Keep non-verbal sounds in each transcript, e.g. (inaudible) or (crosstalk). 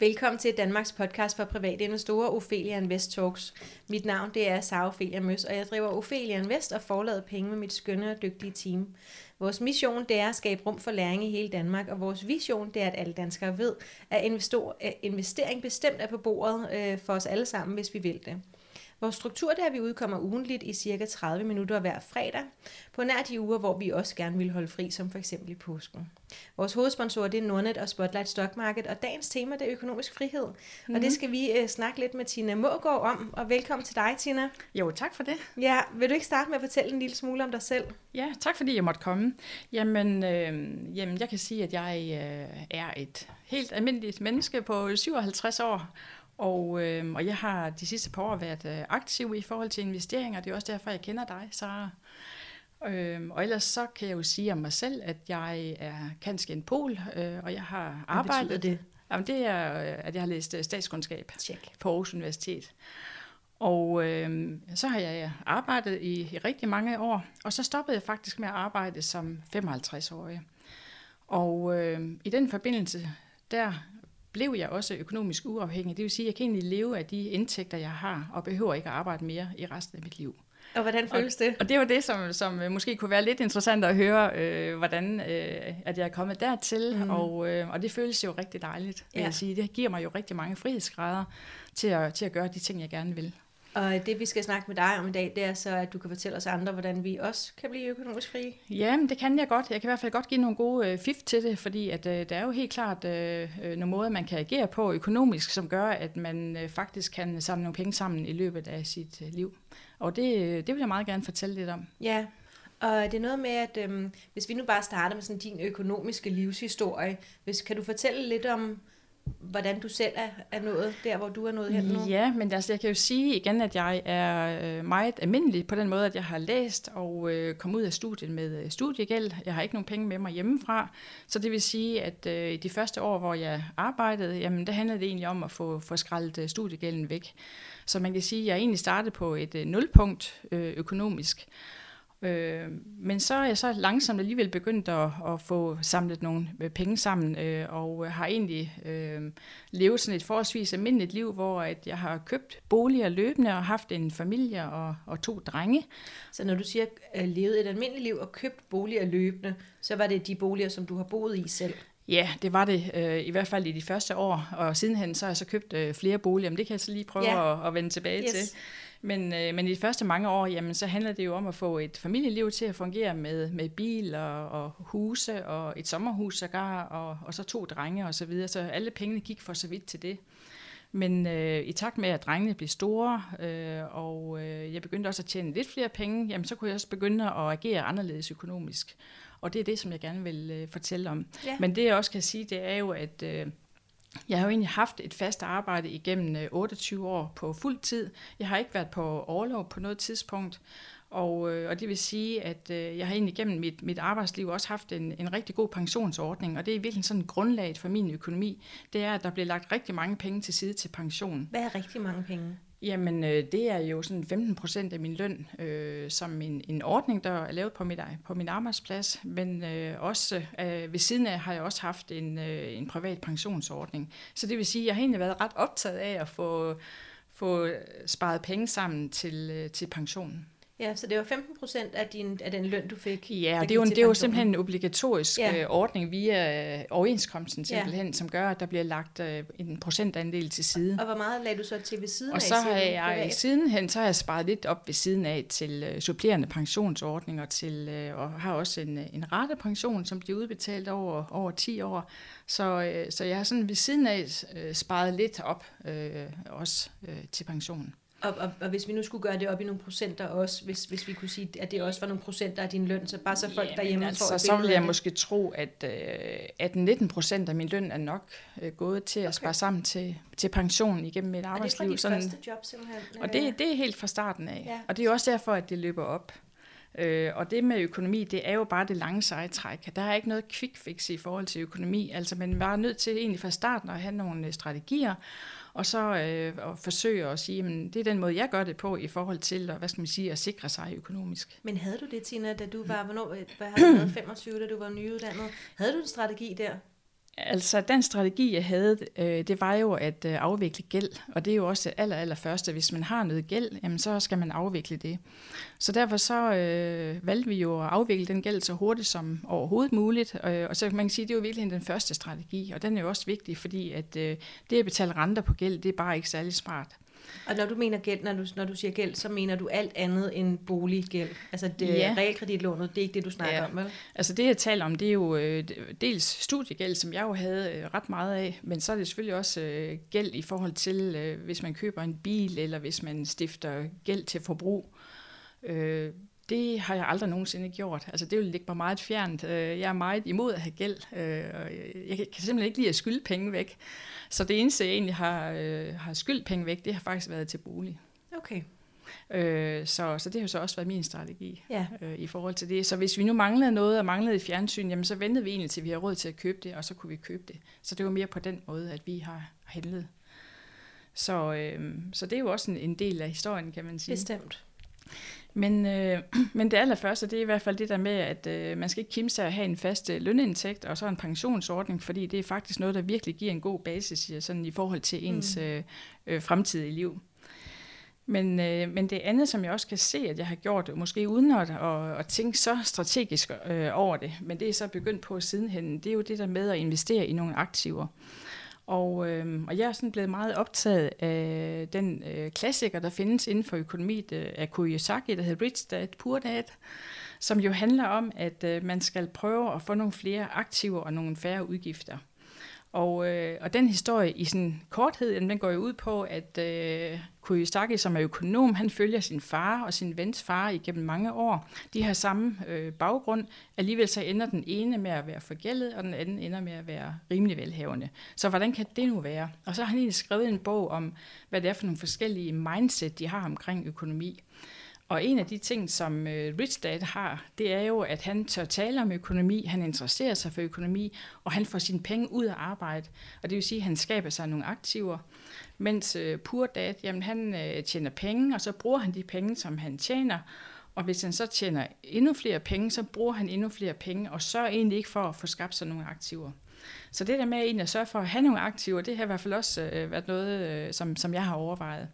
Velkommen til Danmarks podcast for private investorer, Ophelia Invest Talks. Mit navn det er Sara Ophelia Møs, og jeg driver Ophelia Invest og forlader penge med mit skønne og dygtige team. Vores mission det er at skabe rum for læring i hele Danmark, og vores vision det er, at alle danskere ved, at investering bestemt er på bordet øh, for os alle sammen, hvis vi vil det. Vores struktur det er, at vi udkommer ugenligt i cirka 30 minutter hver fredag, på nær de uger, hvor vi også gerne vil holde fri, som for eksempel i påsken. Vores hovedsponsor det er Nordnet og Spotlight Stock Market, og dagens tema det er økonomisk frihed. Mm. Og det mhm. skal vi uh, snakke lidt med Tina Mågaard om, og velkommen til dig, Tina. Jo, tak for det. Ja, vil du ikke starte med at fortælle en lille smule om dig selv? Ja, tak fordi jeg måtte komme. Jamen, øh, jamen jeg kan sige, at jeg øh, er et helt almindeligt menneske på 57 år, og, øh, og jeg har de sidste par år været øh, aktiv i forhold til investeringer. Det er også derfor, jeg kender dig, Sara. Øh, og ellers så kan jeg jo sige om mig selv, at jeg er kanskje en pol, øh, og jeg har arbejdet... Hvad det? Jamen, det er, øh, at jeg har læst øh, statskundskab Check. på Aarhus Universitet. Og øh, så har jeg arbejdet i, i rigtig mange år, og så stoppede jeg faktisk med at arbejde som 55-årig. Og øh, i den forbindelse, der blev jeg også økonomisk uafhængig. Det vil sige, at jeg kan egentlig leve af de indtægter, jeg har, og behøver ikke at arbejde mere i resten af mit liv. Og hvordan føles det? Og, og det var det, som, som måske kunne være lidt interessant at høre, øh, hvordan øh, at jeg er kommet dertil. Mm. Og, øh, og det føles jo rigtig dejligt, vil ja. jeg sige. Det giver mig jo rigtig mange frihedsgrader til at, til at gøre de ting, jeg gerne vil. Og det vi skal snakke med dig om i dag, det er så, at du kan fortælle os andre, hvordan vi også kan blive økonomisk frie. Ja, det kan jeg godt. Jeg kan i hvert fald godt give nogle gode øh, fif til det, fordi at, øh, der er jo helt klart øh, øh, nogle måder, man kan agere på økonomisk, som gør, at man øh, faktisk kan samle nogle penge sammen i løbet af sit øh, liv. Og det, øh, det vil jeg meget gerne fortælle lidt om. Ja, og det er noget med, at øhm, hvis vi nu bare starter med sådan din økonomiske livshistorie, hvis, kan du fortælle lidt om, hvordan du selv er, er nået der, hvor du er nået hen nu? Ja, men altså, jeg kan jo sige igen, at jeg er øh, meget almindelig på den måde, at jeg har læst og øh, kommet ud af studiet med øh, studiegæld. Jeg har ikke nogen penge med mig hjemmefra, så det vil sige, at øh, i de første år, hvor jeg arbejdede, jamen, der handlede det egentlig om at få, få skraldet øh, studiegælden væk. Så man kan sige, at jeg egentlig startede på et øh, nulpunkt øh, økonomisk. Øh, men så er jeg så langsomt alligevel begyndt at, at få samlet nogle øh, penge sammen, øh, og har egentlig øh, levet sådan et forholdsvis almindeligt liv, hvor at jeg har købt boliger løbende og haft en familie og, og to drenge. Så når du siger uh, levet et almindeligt liv og købt boliger løbende, så var det de boliger, som du har boet i selv? Ja, det var det øh, i hvert fald i de første år, og sidenhen så har jeg så købt øh, flere boliger, men det kan jeg så lige prøve yeah. at, at vende tilbage yes. til. Men, øh, men i de første mange år, jamen, så handler det jo om at få et familieliv til at fungere med, med bil og, og huse og et sommerhus sågar, og, og så to drenge og så videre. Så alle pengene gik for så vidt til det. Men øh, i takt med, at drengene blev store, øh, og øh, jeg begyndte også at tjene lidt flere penge, jamen, så kunne jeg også begynde at agere anderledes økonomisk. Og det er det, som jeg gerne vil øh, fortælle om. Ja. Men det jeg også kan sige, det er jo, at øh, jeg har jo egentlig haft et fast arbejde igennem øh, 28 år på fuld tid. Jeg har ikke været på overlov på noget tidspunkt. Og, øh, og det vil sige, at øh, jeg har egentlig gennem mit, mit arbejdsliv også haft en, en rigtig god pensionsordning, og det er virkelig sådan grundlaget for min økonomi. Det er, at der bliver lagt rigtig mange penge til side til pension. Hvad er rigtig mange penge? Jamen, øh, det er jo sådan 15 procent af min løn, øh, som en, en ordning, der er lavet på, mit, på min arbejdsplads. Men øh, også øh, ved siden af har jeg også haft en, øh, en privat pensionsordning. Så det vil sige, at jeg har egentlig været ret optaget af at få, få øh, sparet penge sammen til, øh, til pensionen. Ja, så det var 15 procent af, din, af den løn, du fik? Ja, og det er, jo, det er jo simpelthen en obligatorisk ja. Øh, ordning via overenskomsten simpelthen, ja. som gør, at der bliver lagt øh, en procentandel til side. Og hvor meget lagde du så til ved siden og af? Og så har jeg sidenhen, så har jeg sparet lidt op ved siden af til supplerende pensionsordninger, til, og har også en, en ratepension, som bliver udbetalt over, over 10 år. Så, så jeg har sådan ved siden af sparet lidt op uh, også uh, til pensionen. Og, og, og hvis vi nu skulle gøre det op i nogle procenter også, hvis, hvis vi kunne sige, at det også var nogle procenter af din løn, så bare så folk ja, derhjemme altså, får Så vil jeg måske tro, at, øh, at 19 procent af min løn er nok øh, gået til at okay. spare sammen til, til pension igennem mit arbejdsliv. Og det er fra dit første job simpelthen? Og det, det er helt fra starten af. Ja. Og det er også derfor, at det løber op. Øh, og det med økonomi, det er jo bare det lange seje træk. Der er ikke noget quick fix i forhold til økonomi. Altså man var nødt til egentlig fra starten at have nogle øh, strategier, og så øh, at forsøge at sige, at det er den måde, jeg gør det på i forhold til hvad skal man sige, at sikre sig økonomisk. Men havde du det, Tina, da du var, hvornår, hvad havde du 25, da du var nyuddannet? Havde du en strategi der? Altså, den strategi, jeg havde, øh, det var jo at øh, afvikle gæld, og det er jo også det aller, aller første. Hvis man har noget gæld, jamen, så skal man afvikle det. Så derfor så øh, valgte vi jo at afvikle den gæld så hurtigt som overhovedet muligt, øh, og så man kan sige, sige, det er jo virkelig den første strategi, og den er jo også vigtig, fordi at øh, det at betale renter på gæld, det er bare ikke særlig smart. Og når du mener gæld, når du, når du siger gæld, så mener du alt andet end boliggæld. Altså det, ja. realkreditlånet, det er ikke det, du snakker ja. om, vel? Altså det, jeg taler om, det er jo øh, dels studiegæld, som jeg jo havde øh, ret meget af, men så er det selvfølgelig også øh, gæld i forhold til, øh, hvis man køber en bil, eller hvis man stifter gæld til forbrug. Øh, det har jeg aldrig nogensinde gjort. Altså det vil ligge mig meget fjernt. Øh, jeg er meget imod at have gæld. Øh, jeg kan simpelthen ikke lide at skylde penge væk. Så det eneste, jeg egentlig har, øh, har skyldt penge væk, det har faktisk været til bolig. Okay. så, så det har så også været min strategi ja. i forhold til det. Så hvis vi nu manglede noget og manglede i fjernsyn, jamen så ventede vi egentlig til, vi har råd til at købe det, og så kunne vi købe det. Så det var mere på den måde, at vi har handlet. Så, øh, så det er jo også en, en del af historien, kan man sige. Bestemt. Men, øh, (clears throat) men det allerførste, det er i hvert fald det der med, at øh, man skal ikke kimse at have en fast øh, lønindtægt og så en pensionsordning, fordi det er faktisk noget, der virkelig giver en god basis sådan i forhold til ens mm. øh, øh, fremtidige liv. Men, øh, men det andet, som jeg også kan se, at jeg har gjort, måske uden at, at, at tænke så strategisk øh, over det, men det er så begyndt på sidenhen, det er jo det der med at investere i nogle aktiver. Og, øh, og jeg er sådan blevet meget optaget af den øh, klassiker, der findes inden for økonomi af Kiyosaki, der hedder Rich Dad, Poor Dad, som jo handler om, at øh, man skal prøve at få nogle flere aktiver og nogle færre udgifter. Og, øh, og den historie i sin korthed, jamen, den går jo ud på, at øh, Kiyosaki, som er økonom, han følger sin far og sin vens far igennem mange år. De har samme øh, baggrund. Alligevel så ender den ene med at være forgældet, og den anden ender med at være rimelig velhavende. Så hvordan kan det nu være? Og så har han egentlig skrevet en bog om, hvad det er for nogle forskellige mindset, de har omkring økonomi. Og en af de ting, som øh, Rich Dad har, det er jo, at han tør tale om økonomi, han interesserer sig for økonomi, og han får sine penge ud af arbejde. Og det vil sige, at han skaber sig nogle aktiver. Mens øh, Poor Dad, jamen han øh, tjener penge, og så bruger han de penge, som han tjener. Og hvis han så tjener endnu flere penge, så bruger han endnu flere penge, og sørger egentlig ikke for at få skabt sig nogle aktiver. Så det der med egentlig at sørge for at have nogle aktiver, det har i hvert fald også øh, været noget, øh, som, som jeg har overvejet.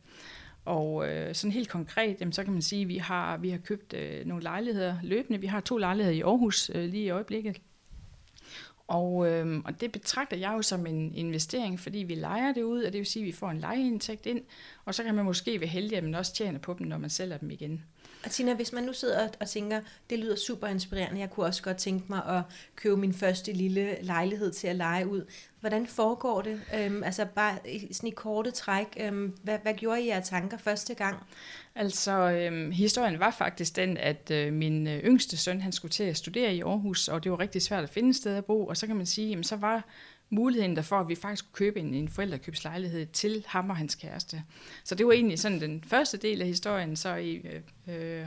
Og øh, sådan helt konkret, jamen, så kan man sige, at vi har, vi har købt øh, nogle lejligheder løbende. Vi har to lejligheder i Aarhus øh, lige i øjeblikket. Og, øh, og det betragter jeg jo som en investering, fordi vi leger det ud, og det vil sige, at vi får en lejeindtægt ind, og så kan man måske være heldig, at man også tjener på dem, når man sælger dem igen. Og Tina, hvis man nu sidder og tænker, det lyder super inspirerende, jeg kunne også godt tænke mig at købe min første lille lejlighed til at lege ud. Hvordan foregår det? Øhm, altså bare sådan i korte træk, øhm, hvad, hvad gjorde I jer tanker første gang? Altså, øhm, historien var faktisk den, at øh, min øh, yngste søn, han skulle til at studere i Aarhus, og det var rigtig svært at finde et sted at bo, og så kan man sige, jamen så var muligheden derfor, at vi faktisk kunne købe en, en forældrekøbslejlighed til ham og hans kæreste. Så det var egentlig sådan den første del af historien, så i, øh, øh,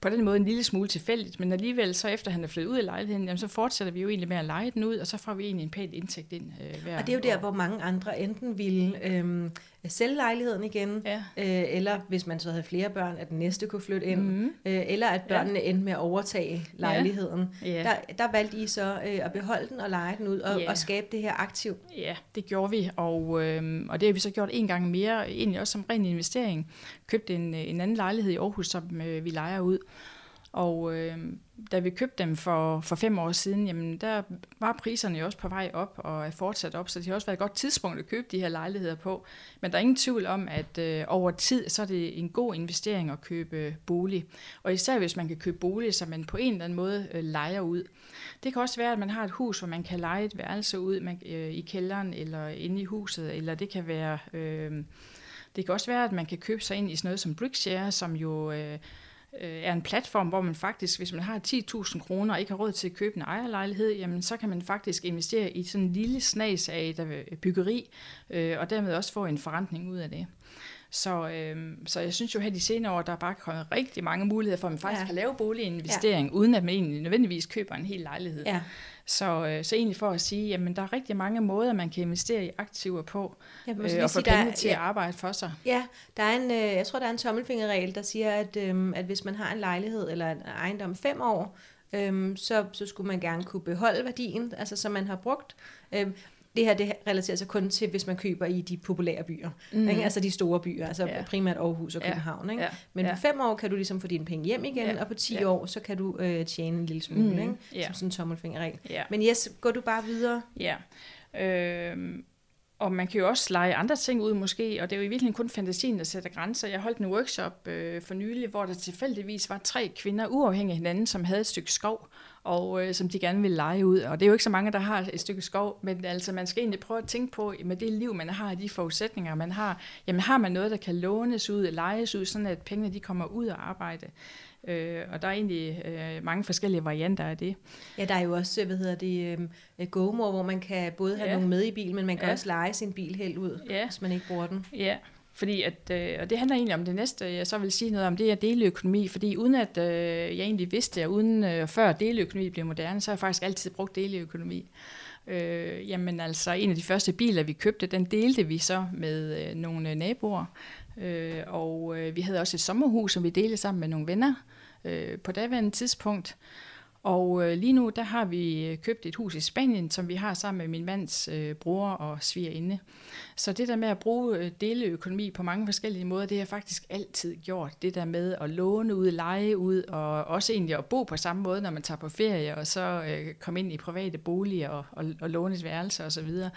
på den måde en lille smule tilfældigt, men alligevel så efter han er flyttet ud af lejligheden, jamen, så fortsætter vi jo egentlig med at lege den ud, og så får vi egentlig en pæn indtægt ind øh, hver Og det er jo der, år. hvor mange andre enten ville øh, sælge lejligheden igen, ja. øh, eller hvis man så havde flere børn, at den næste kunne flytte ind, mm-hmm. øh, eller at børnene ja. endte med at overtage lejligheden. Ja. Ja. Der, der valgte I så øh, at beholde den og lege den ud, og, ja. og skabe det her aktiv. Ja, det gjorde vi, og, øh, og det har vi så gjort en gang mere, egentlig også som ren investering. Købte en, en anden lejlighed i Aarhus, som øh, vi leger ud. Og øh, da vi købte dem for, for fem år siden, jamen der var priserne jo også på vej op og er fortsat op, så det har også været et godt tidspunkt at købe de her lejligheder på. Men der er ingen tvivl om, at øh, over tid, så er det en god investering at købe bolig. Og især hvis man kan købe bolig, så man på en eller anden måde øh, leger ud. Det kan også være, at man har et hus, hvor man kan lege et værelse ud man, øh, i kælderen eller inde i huset, eller det kan være... Øh, det kan også være, at man kan købe sig ind i sådan noget som Brickshare, som jo... Øh, øh, er en platform, hvor man faktisk, hvis man har 10.000 kroner og ikke har råd til at købe en ejerlejlighed, jamen så kan man faktisk investere i sådan en lille snas af et øh, byggeri, øh, og dermed også få en forrentning ud af det. Så, øh, så jeg synes jo her de senere år, der er bare kommet rigtig mange muligheder for, at man faktisk ja. kan lave boliginvestering, ja. uden at man egentlig nødvendigvis køber en hel lejlighed. Ja. Så, øh, så egentlig for at sige, jamen der er rigtig mange måder, man kan investere i aktiver på, øh, og få penge til ja, at arbejde for sig. Ja, der er en, øh, jeg tror, der er en tommelfingerregel, der siger, at, øh, at hvis man har en lejlighed eller en ejendom fem år, øhm, så, så skulle man gerne kunne beholde værdien, altså som man har brugt. Øhm, det her det relaterer sig kun til, hvis man køber i de populære byer. Mm. Ikke? Altså de store byer, altså ja. primært Aarhus og København. Ikke? Ja. Men på fem år kan du ligesom få dine penge hjem igen, ja. og på 10 ja. år, så kan du øh, tjene en lille smule, mm. ikke? Ja. som sådan en tommelfingerregel. Ja. Men yes, går du bare videre? Ja. Øh, og man kan jo også lege andre ting ud måske, og det er jo i virkeligheden kun fantasien, der sætter grænser. Jeg holdt en workshop øh, for nylig, hvor der tilfældigvis var tre kvinder uafhængig af hinanden, som havde et stykke skov, og øh, som de gerne ville lege ud. Og det er jo ikke så mange, der har et stykke skov, men altså man skal egentlig prøve at tænke på, med det liv, man har, de forudsætninger, man har, jamen har man noget, der kan lånes ud, lejes ud, sådan at pengene de kommer ud og arbejde. Øh, og der er egentlig øh, mange forskellige varianter af det. Ja, der er jo også, hvad hedder det, øh, GoMore, hvor man kan både have ja. nogen med i bil, men man kan ja. også lege sin bil helt ud, ja. hvis man ikke bruger den. Ja, fordi at, øh, og det handler egentlig om det næste, jeg så vil sige noget om, det er deleøkonomi, fordi uden at øh, jeg egentlig vidste og uden øh, før deleøkonomi blev moderne, så har jeg faktisk altid brugt deleøkonomi. Øh, jamen altså, en af de første biler, vi købte, den delte vi så med øh, nogle naboer, øh, og øh, vi havde også et sommerhus, som vi delte sammen med nogle venner øh, Øh, på daværende tidspunkt. Og øh, lige nu, der har vi øh, købt et hus i Spanien, som vi har sammen med min mands øh, bror og svigerinde. Så det der med at bruge øh, deleøkonomi på mange forskellige måder, det har jeg faktisk altid gjort. Det der med at låne ud, lege ud, og også egentlig at bo på samme måde, når man tager på ferie, og så øh, komme ind i private boliger og, og, og låne et værelse osv. Så, videre.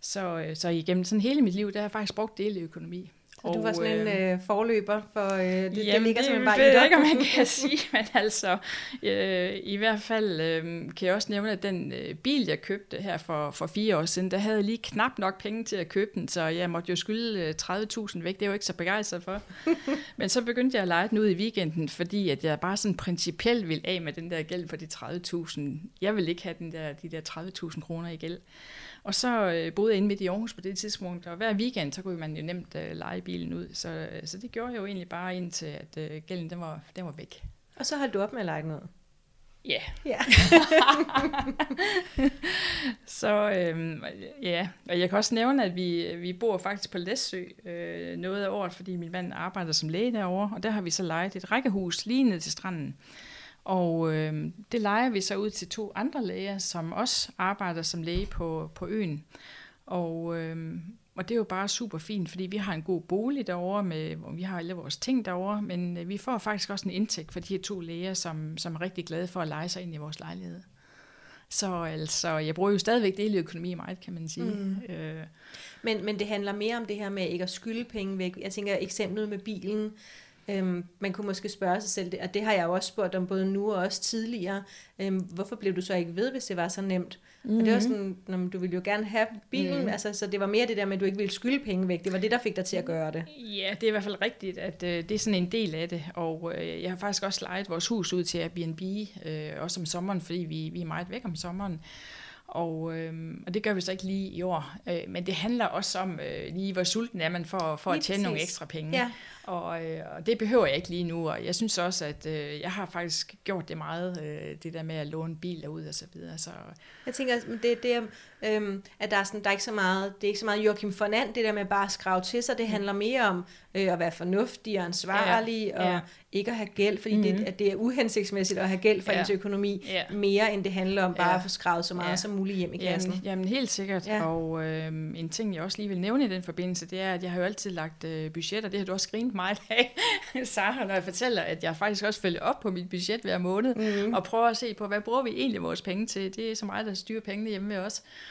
så, øh, så igennem sådan hele mit liv, der har jeg faktisk brugt deleøkonomi. Så og, du var sådan en øh, øh, forløber for, øh, det, jamen, det ligger simpelthen bare i dig. ikke, om man kan (laughs) sige, men altså, øh, i hvert fald øh, kan jeg også nævne, at den øh, bil, jeg købte her for, for fire år siden, der havde jeg lige knap nok penge til at købe den, så jeg måtte jo skylde øh, 30.000 væk, det er jo ikke så begejstret for. (laughs) men så begyndte jeg at lege den ud i weekenden, fordi at jeg bare sådan principielt ville af med den der gæld for de 30.000. Jeg vil ikke have den der, de der 30.000 kroner i gæld. Og så øh, boede jeg inde midt i Aarhus på det tidspunkt, og hver weekend, så kunne man jo nemt øh, lege bilen ud. Så, øh, så det gjorde jeg jo egentlig bare indtil, at øh, gælden den var, den var væk. Og så holdt du op med at lege ud? Ja. Yeah. (laughs) så øh, ja, og jeg kan også nævne, at vi, vi bor faktisk på Læssø øh, noget af året, fordi min mand arbejder som læge derovre, og der har vi så lejet et rækkehus lige ned til stranden. Og øh, det leger vi så ud til to andre læger, som også arbejder som læge på, på øen. Og, øh, og det er jo bare super fint, fordi vi har en god bolig derovre, med, hvor vi har alle vores ting derovre, men øh, vi får faktisk også en indtægt for de her to læger, som, som er rigtig glade for at lege sig ind i vores lejlighed. Så altså, jeg bruger jo stadigvæk økonomi meget, kan man sige. Mm. Øh. Men, men det handler mere om det her med ikke at skylde penge væk. Jeg tænker eksemplet med bilen. Øhm, man kunne måske spørge sig selv, og det har jeg jo også spurgt om både nu og også tidligere, øhm, hvorfor blev du så ikke ved, hvis det var så nemt? Mm-hmm. Og det var mhm. sådan, når du ville jo gerne have bilen, mm. altså, så det var mere det der med, at du ikke ville skylde penge væk. Det var det, der fik dig til at gøre det. Ja, det er i hvert fald rigtigt, at øh, det er sådan en del af det. Og øh, jeg har faktisk også lejet vores hus ud til Airbnb, øh, også om sommeren, fordi vi, vi er meget væk om sommeren. Og, øh, og det gør vi så ikke lige i år. Øh, men det handler også om øh, lige, hvor sulten er man for, for at tjene præcis. nogle ekstra penge. Ja. Og, øh, og det behøver jeg ikke lige nu. Og jeg synes også, at øh, jeg har faktisk gjort det meget, øh, det der med at låne biler ud og så videre. Så. Jeg tænker, det, det er, øh, at der er, sådan, der er ikke så meget, det er ikke så meget Joachim von And, det der med bare at skrave til sig. Det mm. handler mere om øh, at være fornuftig og ansvarlig ja. og ja. ikke at have gæld, fordi mm. det, at det er uhensigtsmæssigt at have gæld for ja. ens økonomi, ja. mere end det handler om bare ja. at få skravet så meget ja. som muligt hjem i kassen. Jamen, jamen helt sikkert. Ja. Og øh, en ting, jeg også lige vil nævne i den forbindelse, det er, at jeg har jo altid lagt øh, budgetter, det har du også grint meget (laughs) af, Sarah, når jeg fortæller, at jeg faktisk også følger op på mit budget hver måned, mm. og prøver at se på, hvad bruger vi egentlig vores penge til. Det er så meget, der styrer pengene hjemme ved os.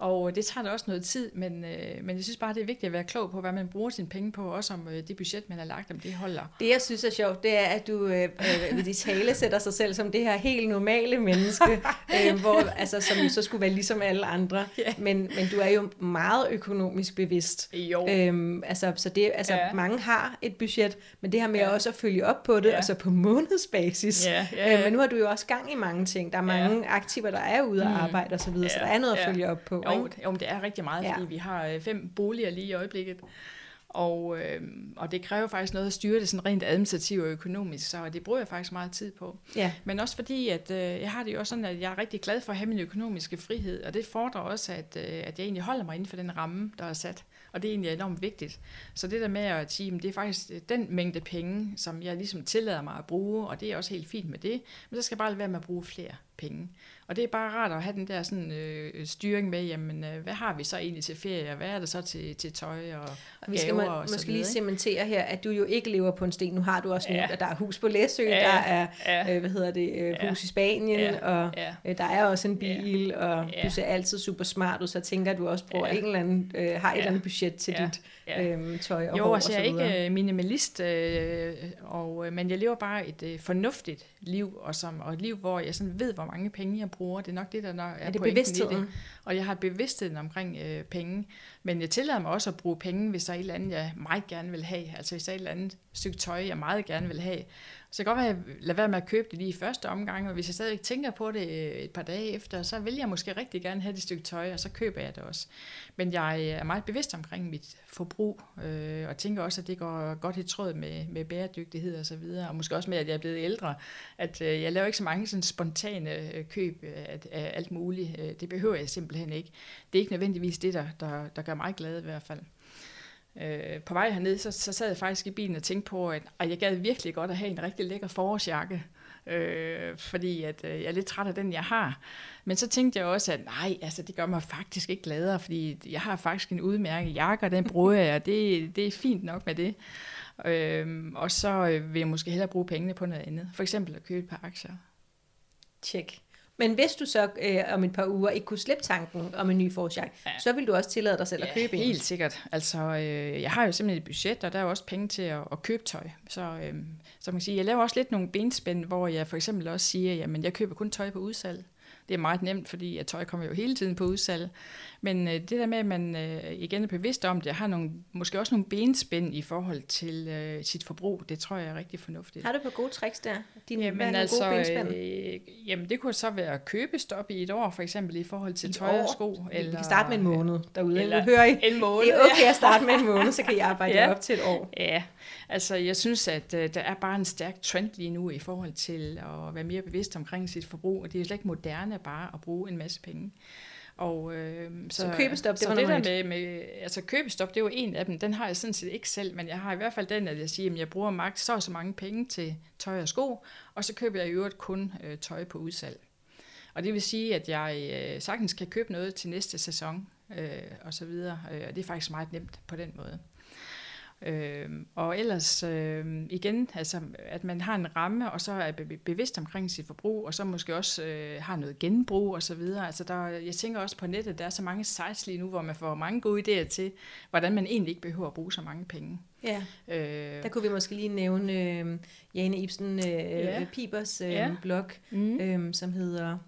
Og det tager da også noget tid, men, øh, men jeg synes bare, det er vigtigt at være klog på, hvad man bruger sine penge på, også om øh, det budget, man har lagt, om det holder. Det, jeg synes er sjovt, det er, at du øh, øh, de tale sætter sig selv som det her helt normale menneske, (laughs) øh, hvor, altså, som så skulle være ligesom alle andre. Yeah. Men, men du er jo meget økonomisk bevidst. Jo. Øhm, altså, så det, altså, ja. mange har et budget, men det her med ja. også at følge op på det, ja. altså på månedsbasis. Ja, ja, ja. Øh, men nu har du jo også gang i mange ting. Der er mange ja. aktiver, der er ude at mm. arbejde osv., så, videre, ja. så der er noget at følge op på. Jo, jo det er rigtig meget, fordi ja. vi har øh, fem boliger lige i øjeblikket. Og, øh, og det kræver faktisk noget at styre det sådan rent administrativt og økonomisk, så det bruger jeg faktisk meget tid på. Ja. Men også fordi, at øh, jeg har det jo også sådan, at jeg er rigtig glad for at have min økonomiske frihed, og det fordrer også, at, øh, at jeg egentlig holder mig inden for den ramme, der er sat. Og det er egentlig enormt vigtigt. Så det der med at sige, at det er faktisk den mængde penge, som jeg ligesom tillader mig at bruge, og det er også helt fint med det, men så skal jeg bare lade være med at bruge flere penge. Og det er bare rart at have den der sådan, øh, styring med, jamen, øh, hvad har vi så egentlig til ferie, og hvad er det så til, til tøj og, og vi skal må, og måske lige cementere her, at du jo ikke lever på en sten. Nu har du også ja. nævnt, at der er hus på Læsø, ja. der er ja. øh, hvad hedder det, øh, ja. hus i Spanien, ja. og. Øh, der er også en bil, ja. og ja. du ser altid super smart ud, så tænker du også bruger ja. en eller anden, øh, har et ja. eller andet budget til ja. dit ja. øh, tøj og jo, hår altså, jeg er ikke øh, minimalist, øh, og, øh, men jeg lever bare et øh, fornuftigt liv, og, som, og et liv, hvor jeg sådan ved, hvor mange penge jeg bruger. Det er nok det, der nok er, er det bevidstheden? Det. Og jeg har bevidstheden omkring øh, penge. Men jeg tillader mig også at bruge penge, hvis der er et eller andet, jeg meget gerne vil have. Altså hvis der er et eller andet stykke tøj, jeg meget gerne vil have. Så det kan godt være, at jeg lader være med at købe det lige i første omgang, og hvis jeg stadig tænker på det øh, et par dage efter, så vil jeg måske rigtig gerne have det stykke tøj, og så køber jeg det også. Men jeg øh, er meget bevidst omkring mit forbrug, øh, og tænker også, at det går godt i tråd med, med bæredygtighed og så videre, og måske også med, at jeg er blevet ældre, at øh, jeg laver ikke så mange sådan spontane øh, køb af, af alt muligt. Øh, det behøver jeg simpelthen ikke. Det er ikke nødvendigvis det, der, der, der gør mig glad i hvert fald. Øh, på vej herned, så, så sad jeg faktisk i bilen og tænkte på, at, at jeg gad virkelig godt at have en rigtig lækker forårsjakke, øh, fordi at, øh, jeg er lidt træt af den, jeg har. Men så tænkte jeg også, at nej, altså, det gør mig faktisk ikke gladere, fordi jeg har faktisk en udmærket jakke, og den bruger jeg, og det, det er fint nok med det. Øh, og så øh, vil jeg måske hellere bruge pengene på noget andet. For eksempel at købe et par aktier. Tjek. Men hvis du så øh, om et par uger ikke kunne slippe tanken om en ny forårsjakke, ja. så vil du også tillade dig selv ja, at købe en. helt sikkert. Altså, øh, jeg har jo simpelthen et budget, og der er jo også penge til at, at købe tøj. Så, øh, så man kan sige, jeg laver også lidt nogle benspænd, hvor jeg for eksempel også siger, jamen jeg køber kun tøj på udsalg. Det er meget nemt, fordi at tøj kommer jo hele tiden på udsalg. Men øh, det der med, at man øh, igen er bevidst om det, har nogle, måske også nogle benspænd i forhold til øh, sit forbrug, det tror jeg er rigtig fornuftigt. Har du på gode tricks der? Dine, jamen, altså, gode benspænd? Øh, jamen det kunne så være købestop i et år, for eksempel i forhold til tøj og sko. Eller, vi kan starte med en måned derude. Eller hører I, en måned. Det er okay at starte med en (laughs) måned, så kan I arbejde ja. op til et år. Ja, altså jeg synes, at øh, der er bare en stærk trend lige nu i forhold til at være mere bevidst omkring sit forbrug, og det er slet ikke moderne bare at bruge en masse penge. Og, øh, så, så købestop, det så var det der med, med, altså købestop, det er jo en af dem, den har jeg sådan set ikke selv, men jeg har i hvert fald den, at jeg siger, at jeg bruger maks så og så mange penge til tøj og sko, og så køber jeg i øvrigt kun øh, tøj på udsalg. Og det vil sige, at jeg øh, sagtens kan købe noget til næste sæson, øh, og så videre, øh, og det er faktisk meget nemt på den måde. Øh, og ellers øh, igen, altså, at man har en ramme, og så er bevidst omkring sit forbrug, og så måske også øh, har noget genbrug og så videre. Altså der, jeg tænker også på nettet, der er så mange sites lige nu, hvor man får mange gode idéer til, hvordan man egentlig ikke behøver at bruge så mange penge. Ja, øh, der kunne vi måske lige nævne øh, Jane Ibsen øh, ja. Pibers øh, ja. blog, mm. øh, som hedder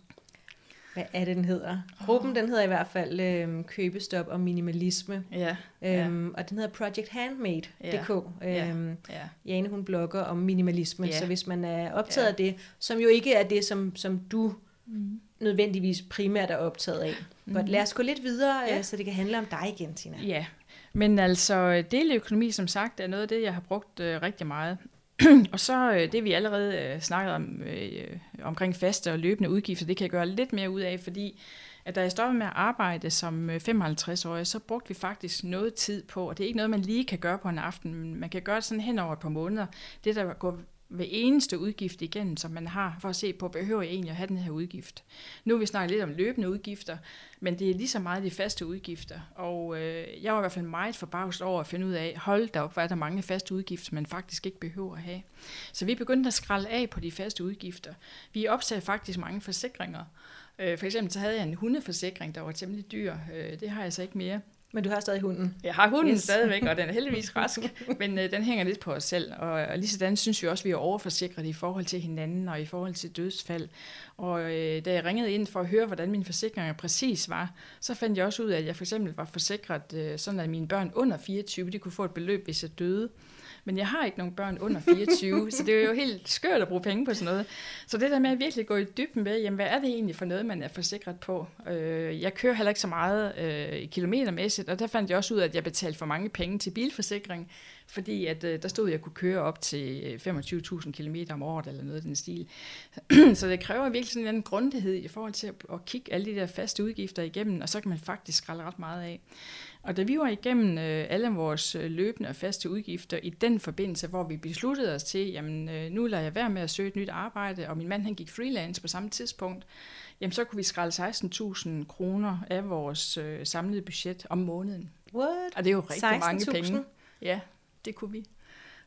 hvad er det, den hedder? Gruppen, den hedder i hvert fald øhm, Købestop og Minimalisme. Ja, øhm, ja. Og den hedder projecthandmade.dk. Ja, øhm, ja, ja. Jane, hun blogger om minimalisme, ja. så hvis man er optaget ja. af det, som jo ikke er det, som, som du mm. nødvendigvis primært er optaget af. Mm. Godt, lad os gå lidt videre, ja. øh, så det kan handle om dig igen, Tina. Ja, men altså deleøkonomi, som sagt, er noget af det, jeg har brugt øh, rigtig meget og så øh, det, vi allerede øh, om, øh, omkring faste og løbende udgifter, det kan jeg gøre lidt mere ud af, fordi at da jeg stoppede med at arbejde som øh, 55-årig, så brugte vi faktisk noget tid på, og det er ikke noget, man lige kan gøre på en aften, men man kan gøre det sådan hen over et par måneder. Det, der går ved eneste udgift igennem, som man har, for at se på, behøver jeg egentlig at have den her udgift. Nu har vi snakket lidt om løbende udgifter, men det er lige så meget de faste udgifter. Og øh, jeg var i hvert fald meget forbavset over at finde ud af, hold da op, hvor er der mange faste udgifter, man faktisk ikke behøver at have. Så vi begyndte at skralde af på de faste udgifter. Vi opsagde faktisk mange forsikringer. Øh, for eksempel så havde jeg en hundeforsikring, der var temmelig dyr. Øh, det har jeg så ikke mere. Men du har stadig hunden? Jeg har hunden yes. stadigvæk, og (laughs) den er heldigvis rask, men øh, den hænger lidt på os selv. Og, og lige sådan synes vi også, at vi er overforsikret i forhold til hinanden og i forhold til dødsfald. Og øh, da jeg ringede ind for at høre, hvordan mine forsikringer præcis var, så fandt jeg også ud af, at jeg for eksempel var forsikret, øh, sådan at mine børn under 24, de kunne få et beløb, hvis jeg døde. Men jeg har ikke nogen børn under 24, (laughs) så det er jo helt skørt at bruge penge på sådan noget. Så det der med at virkelig gå i dybden med, jamen hvad er det egentlig for noget, man er forsikret på? Øh, jeg kører heller ikke så meget øh, kilometermæssigt, og der fandt jeg også ud af, at jeg betalte for mange penge til bilforsikring, fordi at, øh, der stod, at jeg kunne køre op til 25.000 km om året, eller noget af den stil. (clears throat) så det kræver virkelig sådan en grundighed i forhold til at, at kigge alle de der faste udgifter igennem, og så kan man faktisk skralde ret meget af. Og da vi var igennem øh, alle vores øh, løbende og faste udgifter i den forbindelse, hvor vi besluttede os til, jamen øh, nu lader jeg være med at søge et nyt arbejde, og min mand han gik freelance på samme tidspunkt, jamen så kunne vi skralde 16.000 kroner af vores øh, samlede budget om måneden. What? Og det er jo rigtig mange penge. Ja, det kunne vi.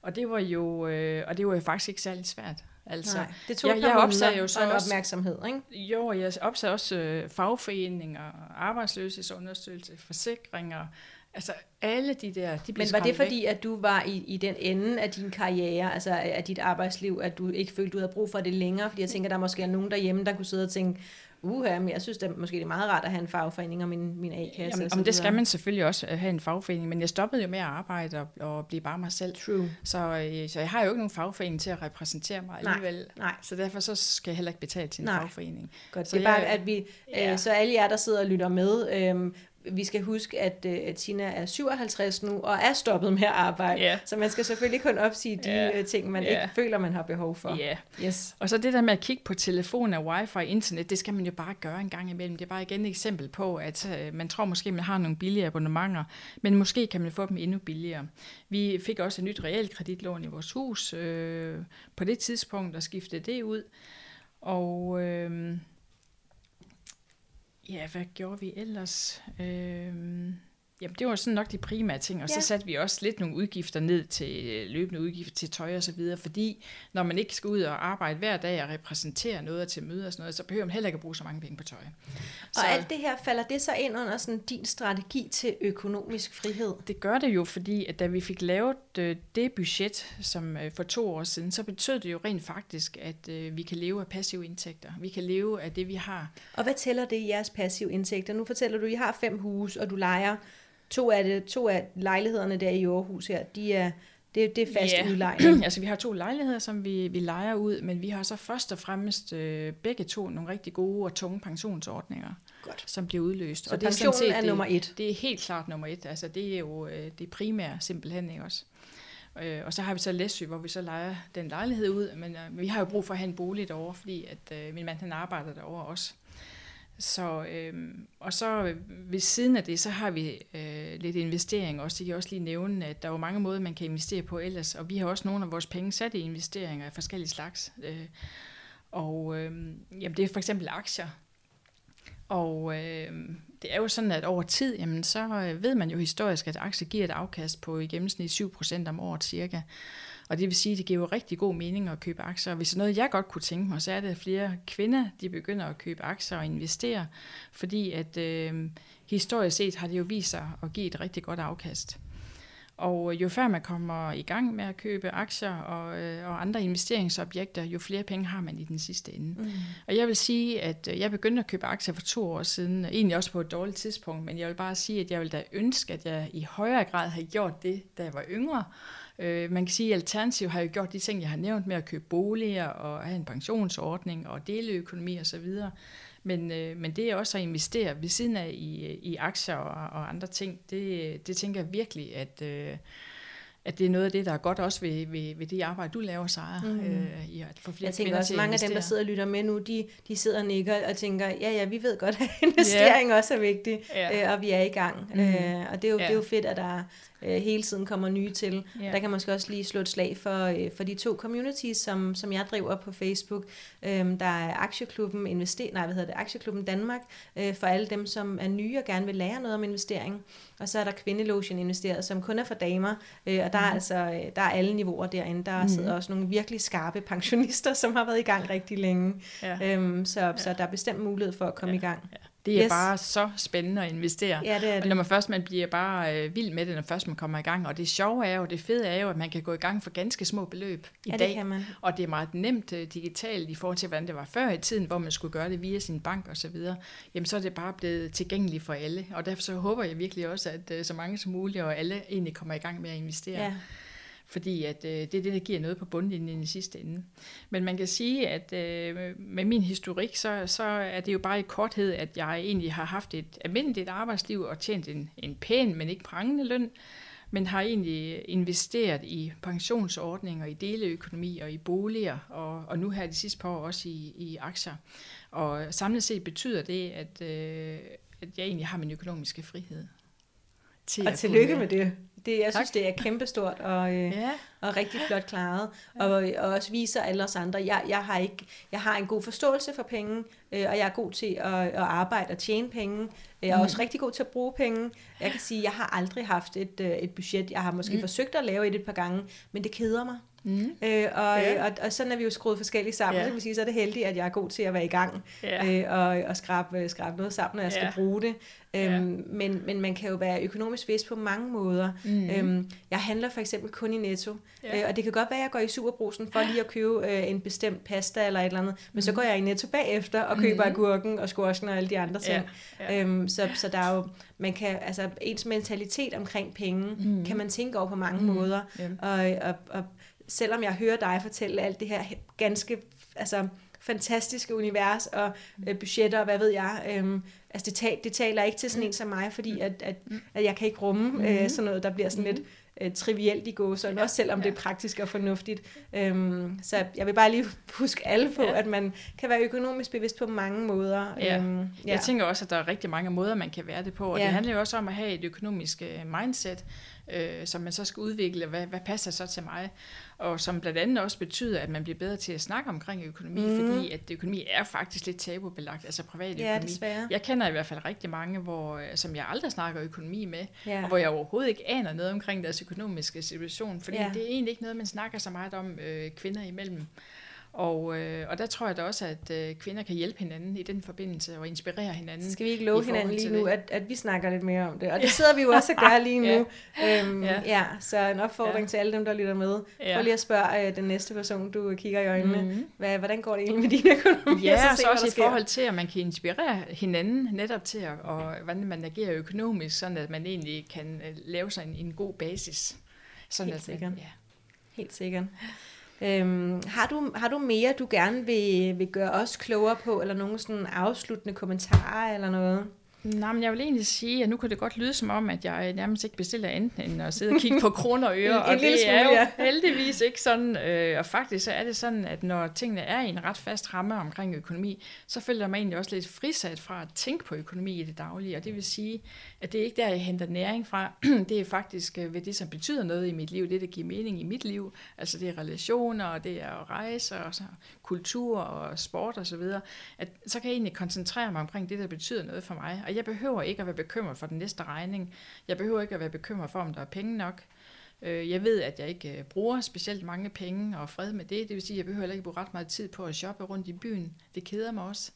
Og det var jo, øh, og det var jo faktisk ikke særlig svært. Altså, Nej, det tog jeg, jeg opsagde jo så og opmærksomhed, ikke? Jo, jeg opsagde også øh, fagforeninger, arbejdsløshedsunderstøttelse, forsikringer, altså alle de der, de Men var det fordi, væk. at du var i, i den ende af din karriere, altså af dit arbejdsliv, at du ikke følte, du havde brug for det længere? Fordi jeg tænker, der måske er nogen derhjemme, der kunne sidde og tænke, uha, men jeg synes det måske det er meget rart at have en fagforening og min, min A-kasse. Jamen, om det skal man selvfølgelig også have en fagforening, men jeg stoppede jo med at arbejde og, og blive bare mig selv. True. Så, øh, så jeg har jo ikke nogen fagforening til at repræsentere mig alligevel. Nej, nej. Så derfor så skal jeg heller ikke betale til en nej. fagforening. Godt, så det er bare, at vi, ja. øh, så alle jer, der sidder og lytter med, øh, vi skal huske, at uh, Tina er 57 nu, og er stoppet med at arbejde. Yeah. Så man skal selvfølgelig kun opsige de yeah. ting, man yeah. ikke føler, man har behov for. Yeah. Yes. Og så det der med at kigge på telefon og wifi og internet, det skal man jo bare gøre en gang imellem. Det er bare igen et eksempel på, at uh, man tror måske, man har nogle billige abonnementer, men måske kan man få dem endnu billigere. Vi fik også et nyt realkreditlån i vores hus øh, på det tidspunkt, og skiftede det ud. Og... Øh, Ja, hvad gjorde vi ellers? Øhm, Jamen, det var sådan nok de primære ting, og ja. så satte vi også lidt nogle udgifter ned til øh, løbende udgifter til tøj og så videre, fordi når man ikke skal ud og arbejde hver dag og repræsentere noget til møder og sådan noget, så behøver man heller ikke at bruge så mange penge på tøj. Så, og alt det her, falder det så ind under sådan din strategi til økonomisk frihed? Det gør det jo, fordi at da vi fik lavet øh, det budget som øh, for to år siden, så betød det jo rent faktisk, at vi kan leve af passive indtægter. Vi kan leve af det, vi har. Og hvad tæller det i jeres passive indtægter? Nu fortæller du, at I har fem huse, og du leger To af, det, to af lejlighederne der i Aarhus her, de er, det, det er fast yeah. udlejning. (clears throat) altså vi har to lejligheder, som vi, vi leger ud, men vi har så først og fremmest øh, begge to nogle rigtig gode og tunge pensionsordninger, Godt. som bliver udløst. Så og det er, sådan set, er det, nummer et? Det er helt klart nummer et. Altså det er jo øh, det primære simpelthen ikke også. Øh, og så har vi så Læsø, hvor vi så leger den lejlighed ud, men øh, vi har jo brug for at have en bolig derovre, fordi at øh, min mand han arbejder derovre også. Så, øh, og så ved siden af det, så har vi øh, lidt investering også. Det kan jeg også lige nævne, at der er jo mange måder, man kan investere på ellers. Og vi har også nogle af vores penge sat i investeringer af forskellige slags. Øh, og øh, jamen, det er for eksempel aktier. Og øh, det er jo sådan, at over tid, jamen, så øh, ved man jo historisk, at aktier giver et afkast på i gennemsnit 7% om året cirka. Og det vil sige, at det giver jo rigtig god mening at købe aktier. Og hvis det er noget, jeg godt kunne tænke mig, så er det, at flere kvinder de begynder at købe aktier og investere, fordi at øh, historisk set har det jo vist sig at give et rigtig godt afkast. Og jo før man kommer i gang med at købe aktier og, øh, og andre investeringsobjekter, jo flere penge har man i den sidste ende. Mm. Og jeg vil sige, at øh, jeg begyndte at købe aktier for to år siden, egentlig også på et dårligt tidspunkt, men jeg vil bare sige, at jeg vil da ønske, at jeg i højere grad havde gjort det, da jeg var yngre, Øh, man kan sige, at Alternativ har jo gjort de ting, jeg har nævnt med at købe boliger og have en pensionsordning og deleøkonomi osv. Men, øh, men det er også at investere ved siden af i, i aktier og, og andre ting, det, det tænker jeg virkelig, at... Øh, at det er noget af det, der er godt også ved, ved, ved det arbejde, du laver, Sara, mm. øh, i at få flere Jeg tænker også, mange af dem, der sidder og lytter med nu, de, de sidder og nikker og tænker, ja, ja, vi ved godt, at (laughs) investering yeah. også er vigtig, yeah. øh, og vi er i gang. Mm. Øh, og det er, jo, yeah. det er jo fedt, at der øh, hele tiden kommer nye til. Yeah. Der kan man måske også lige slå et slag for, øh, for de to communities, som, som jeg driver på Facebook. Øh, der er Aktieklubben, Invester, nej, hvad hedder det, Aktieklubben Danmark, øh, for alle dem, som er nye og gerne vil lære noget om investering. Og så er der Kvindelotion investeret, som kun er for damer, øh, og der er mm. altså øh, der er alle niveauer derinde. Der mm. sidder også nogle virkelig skarpe pensionister, (laughs) som har været i gang rigtig længe. Ja. Øhm, så, ja. så der er bestemt mulighed for at komme ja. i gang. Ja. Det er yes. bare så spændende at investere. Ja, det er det. Og når man først man bliver bare øh, vild med det, når først man kommer i gang. Og det sjove er jo, det fede er jo, at man kan gå i gang for ganske små beløb i ja, dag. Det kan man. Og det er meget nemt uh, digitalt i forhold til, hvordan det var før i tiden, hvor man skulle gøre det via sin bank og så videre. Jamen så er det bare blevet tilgængeligt for alle. Og derfor så håber jeg virkelig også, at uh, så mange som muligt og alle egentlig kommer i gang med at investere. Ja fordi at, øh, det er det, der giver noget på bundlinjen i sidste ende. Men man kan sige, at øh, med min historik, så, så er det jo bare i korthed, at jeg egentlig har haft et almindeligt arbejdsliv og tjent en, en pæn, men ikke prangende løn, men har egentlig investeret i pensionsordninger, i deleøkonomi og i boliger, og, og nu her de sidste par år også i, i aktier. Og samlet set betyder det, at, øh, at jeg egentlig har min økonomiske frihed til og tillykke kunne, med det. det jeg Tak. synes, det er kæmpestort og, øh, Ja, og rigtig flot klaret. Og, og også viser alle os andre, jeg, jeg, har ikke, jeg har en god forståelse for penge, øh, og jeg er god til at, at arbejde og tjene penge. Jeg er Mm. også rigtig god til at bruge penge. Jeg kan sige, jeg har aldrig haft et, øh, et budget. Jeg har måske mm. forsøgt at lave et et par gange, men det keder mig. Mm. Øh, og, ja. og, og sådan er vi jo skruet forskelligt sammen. Ja. Så, kan man sige, så er det heldigt, at jeg er god til at være i gang ja. øh, og, og skrabe, skrabe noget sammen, når jeg skal Ja. bruge det. Øhm, Ja. men, men man kan jo være økonomisk bevidst på mange måder. Mm. Øhm, jeg handler for eksempel kun i Netto, Ja. øh, og det kan godt være, at jeg går i Superbrusen for lige at købe øh, en bestemt pasta eller et eller andet, men så Mhm. går jeg i Netto bagefter og køber Mhm. agurken og squashen og alle de andre ting. Ja. Øhm, så, så der er jo, man kan, altså ens mentalitet omkring penge, Mhm. kan man tænke over på mange Mhm. måder. Ja. Og, og, og selvom jeg hører dig fortælle alt det her ganske altså, fantastiske univers og øh, budgetter og hvad ved jeg, øhm, altså det, tal, det taler ikke til sådan en som mig, fordi at, at, at jeg kan ikke rumme øh, Mhm. sådan noget, der bliver sådan lidt øh, trivielt i gåsøjne, også selvom det er praktisk og fornuftigt. Øhm, så jeg vil bare lige (laughs) huske alle på, Ja. at man kan være økonomisk bevidst på mange måder. Ja. Øhm, ja. Jeg tænker også, at der er rigtig mange måder, man kan være det på, og Ja. det handler jo også om at have et økonomisk øh, mindset, øh, som man så skal udvikle, hvad, hvad passer så til mig, og som blandt andet også betyder, at man bliver bedre til at snakke omkring økonomi, mm. fordi at økonomi er faktisk lidt tabubelagt, altså privat ja, økonomi. desværre. Jeg kender i hvert fald rigtig mange, hvor, øh, som jeg aldrig snakker økonomi med, Ja. og hvor jeg overhovedet ikke aner noget omkring deres økonomiske situation, fordi Ja. det er egentlig ikke noget, man snakker så meget om øh, kvinder imellem. Og, øh, og der tror jeg da også, at øh, kvinder kan hjælpe hinanden i den forbindelse og inspirere hinanden. Skal vi ikke love hinanden lige nu, det. at, at vi snakker lidt mere om det? Og det sidder vi jo også og gør lige (laughs) nu. Ja. Øhm, Ja. ja. så en opfordring Ja. til alle dem, der lytter med. Ja. Prøv lige at spørge øh, den næste person, du kigger i øjnene. Mm. Mhm. Hvad, hvordan går det egentlig med din økonomi? Ja, og så hvad også i sker. forhold til, at man kan inspirere hinanden netop til, at, og, hvordan man agerer økonomisk, sådan at man egentlig kan øh, lave sig en, en god basis. Sådan Helt at, sikkert. Ja. Helt sikkert. Øhm, har, du, har du mere, du gerne vil, vil gøre os klogere på, eller nogle sådan afsluttende kommentarer eller noget? Nej, men jeg vil egentlig sige, at nu kan det godt lyde som om, at jeg nærmest ikke bestiller andet end at sidde og kigge på kroner og (laughs) øre, En- en og lille det er smule, jo ja. heldigvis ikke sådan. Øh, og faktisk så er det sådan, at når tingene er i en ret fast ramme omkring økonomi, så føler mig egentlig også lidt frisat fra at tænke på økonomi i det daglige, og det vil sige, at det er ikke der, jeg henter næring fra. (clears throat) det er faktisk øh, ved det, som betyder noget i mit liv, det, der giver mening i mit liv. Altså det er relationer, og det er at rejse, og så kultur og sport og så videre. At, så kan jeg egentlig koncentrere mig omkring det, der betyder noget for mig. Og jeg behøver ikke at være bekymret for den næste regning. Jeg behøver ikke at være bekymret for, om der er penge nok. Øh, jeg ved, at jeg ikke øh, bruger specielt mange penge og fred med det. Det vil sige, at jeg behøver heller ikke bruge ret meget tid på at shoppe rundt i byen. Det keder mig også.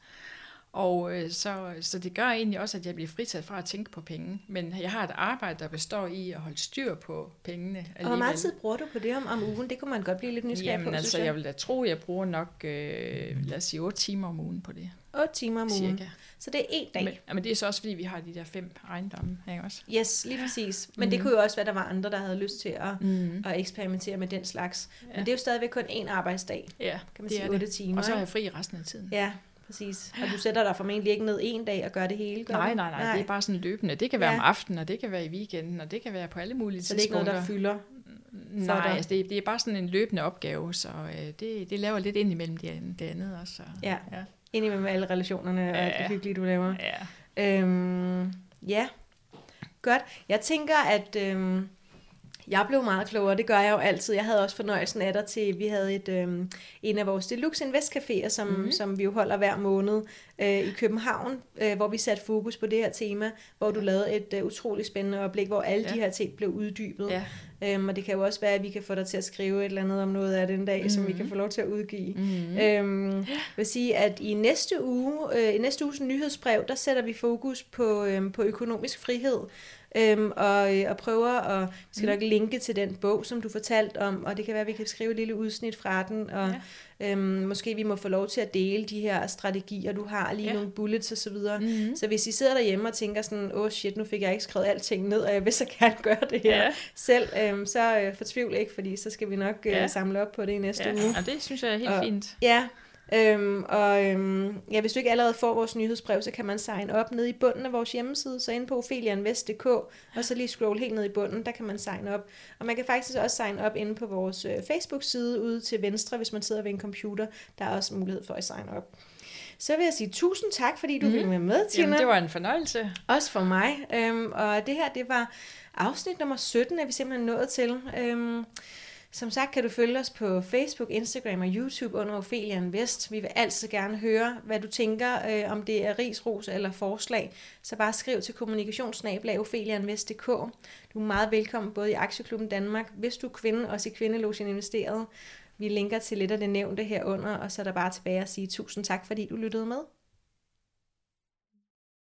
Og øh, så, så det gør egentlig også, at jeg bliver fritaget fra at tænke på penge. Men jeg har et arbejde, der består i at holde styr på pengene. Og hvor meget tid bruger du på det om, om ugen? Det kunne man godt blive lidt nysgerrig Jamen på, altså, synes jeg vil da tro, at jeg bruger nok, øh, lad os sige, 8 timer om ugen på det. 8 timer om ugen. Cirka. Så det er en dag. Men, men det er så også, fordi vi har de der fem ejendomme, ikke også? Yes, lige præcis. Men Mhm. det kunne jo også være, at der var andre, der havde lyst til at, Mm. at eksperimentere med den slags. Ja. Men det er jo stadigvæk kun én arbejdsdag, Ja, kan man det sige, er 8 det. timer. Og så ikke? jeg fri resten af tiden. Ja, præcis. Og du sætter dig formentlig ikke ned en dag og gør det hele, gør Nej, du? nej, nej, det er bare sådan løbende. Det kan være Ja. om aftenen, og det kan være i weekenden, og det kan være på alle mulige Så det er ikke noget, der tidspunkter. fylder? Nej, altså det, det er bare sådan en løbende opgave, så øh, det, det laver lidt ind imellem det, det andet også. Så, Ja. ja. Indimellem alle relationerne og alt det Ja. hyggelige, du laver. ja. Øhm, ja, godt. Jeg tænker, at øhm, jeg blev meget klogere. Det gør jeg jo altid. Jeg havde også fornøjelsen af dig til, vi havde et, øhm, en af vores Deluxe Invest Caféer, som, Mhm. mm-hmm. som vi jo holder hver måned øh, i København, øh, hvor vi satte fokus på det her tema, hvor du lavede et øh, utroligt spændende oplæg, hvor alle Ja. de her ting blev uddybet. ja. Øhm, og det kan jo også være, at vi kan få dig til at skrive et eller andet om noget af den dag, mm-hmm. som vi kan Mhm. få lov til at udgive. Mm-hmm. Øhm, jeg vil sige, at i næste uge, øh, i næste uges nyhedsbrev, der sætter vi fokus på, øhm, på økonomisk frihed. Øhm, og, øh, og prøver at, vi skal Mm. nok linke til den bog, som du fortalte om, og det kan være, at vi kan skrive et lille udsnit fra den, og Ja. øhm, måske vi må få lov til at dele de her strategier, du har, lige Ja. nogle bullets og så videre. Mm-hmm. Så hvis I sidder derhjemme og tænker sådan, åh oh shit, nu fik jeg ikke skrevet alting ned, og jeg vil så gerne (laughs) gøre det her Ja. selv, øhm, så øh, fortvivl ikke, fordi så skal vi nok øh, Ja. samle op på det i næste Ja. uge. Og det synes jeg er helt Og- fint. Ja, øhm, og øhm, ja, hvis du ikke allerede får vores nyhedsbrev, så kan man signe op nede i bunden af vores hjemmeside, så inde på ophelianvest.dk, og så lige scroll helt ned i bunden, der kan man signe op. Og man kan faktisk også signe op inde på vores øh, Facebook-side ude til venstre, hvis man sidder ved en computer. Der er også mulighed for at signe op. Så vil jeg sige tusind tak, fordi du mm. ville være med, Tina. Jamen, det var en fornøjelse. Også for mig. Øhm, og det her, det var afsnit nummer 17, er vi simpelthen nået til. Øhm, som sagt kan du følge os på Facebook, Instagram og YouTube under Ophelia Invest. Vi vil altid gerne høre, hvad du tænker, øh, om det er risros eller forslag. Så bare skriv til kommunikationsnablag opheliainvest.dk. Du er meget velkommen både i Aktieklubben Danmark, hvis du er kvinde, også i Kvindelogen Investeret. Vi linker til lidt af det nævnte herunder, og så er der bare tilbage at sige tusind tak, fordi du lyttede med.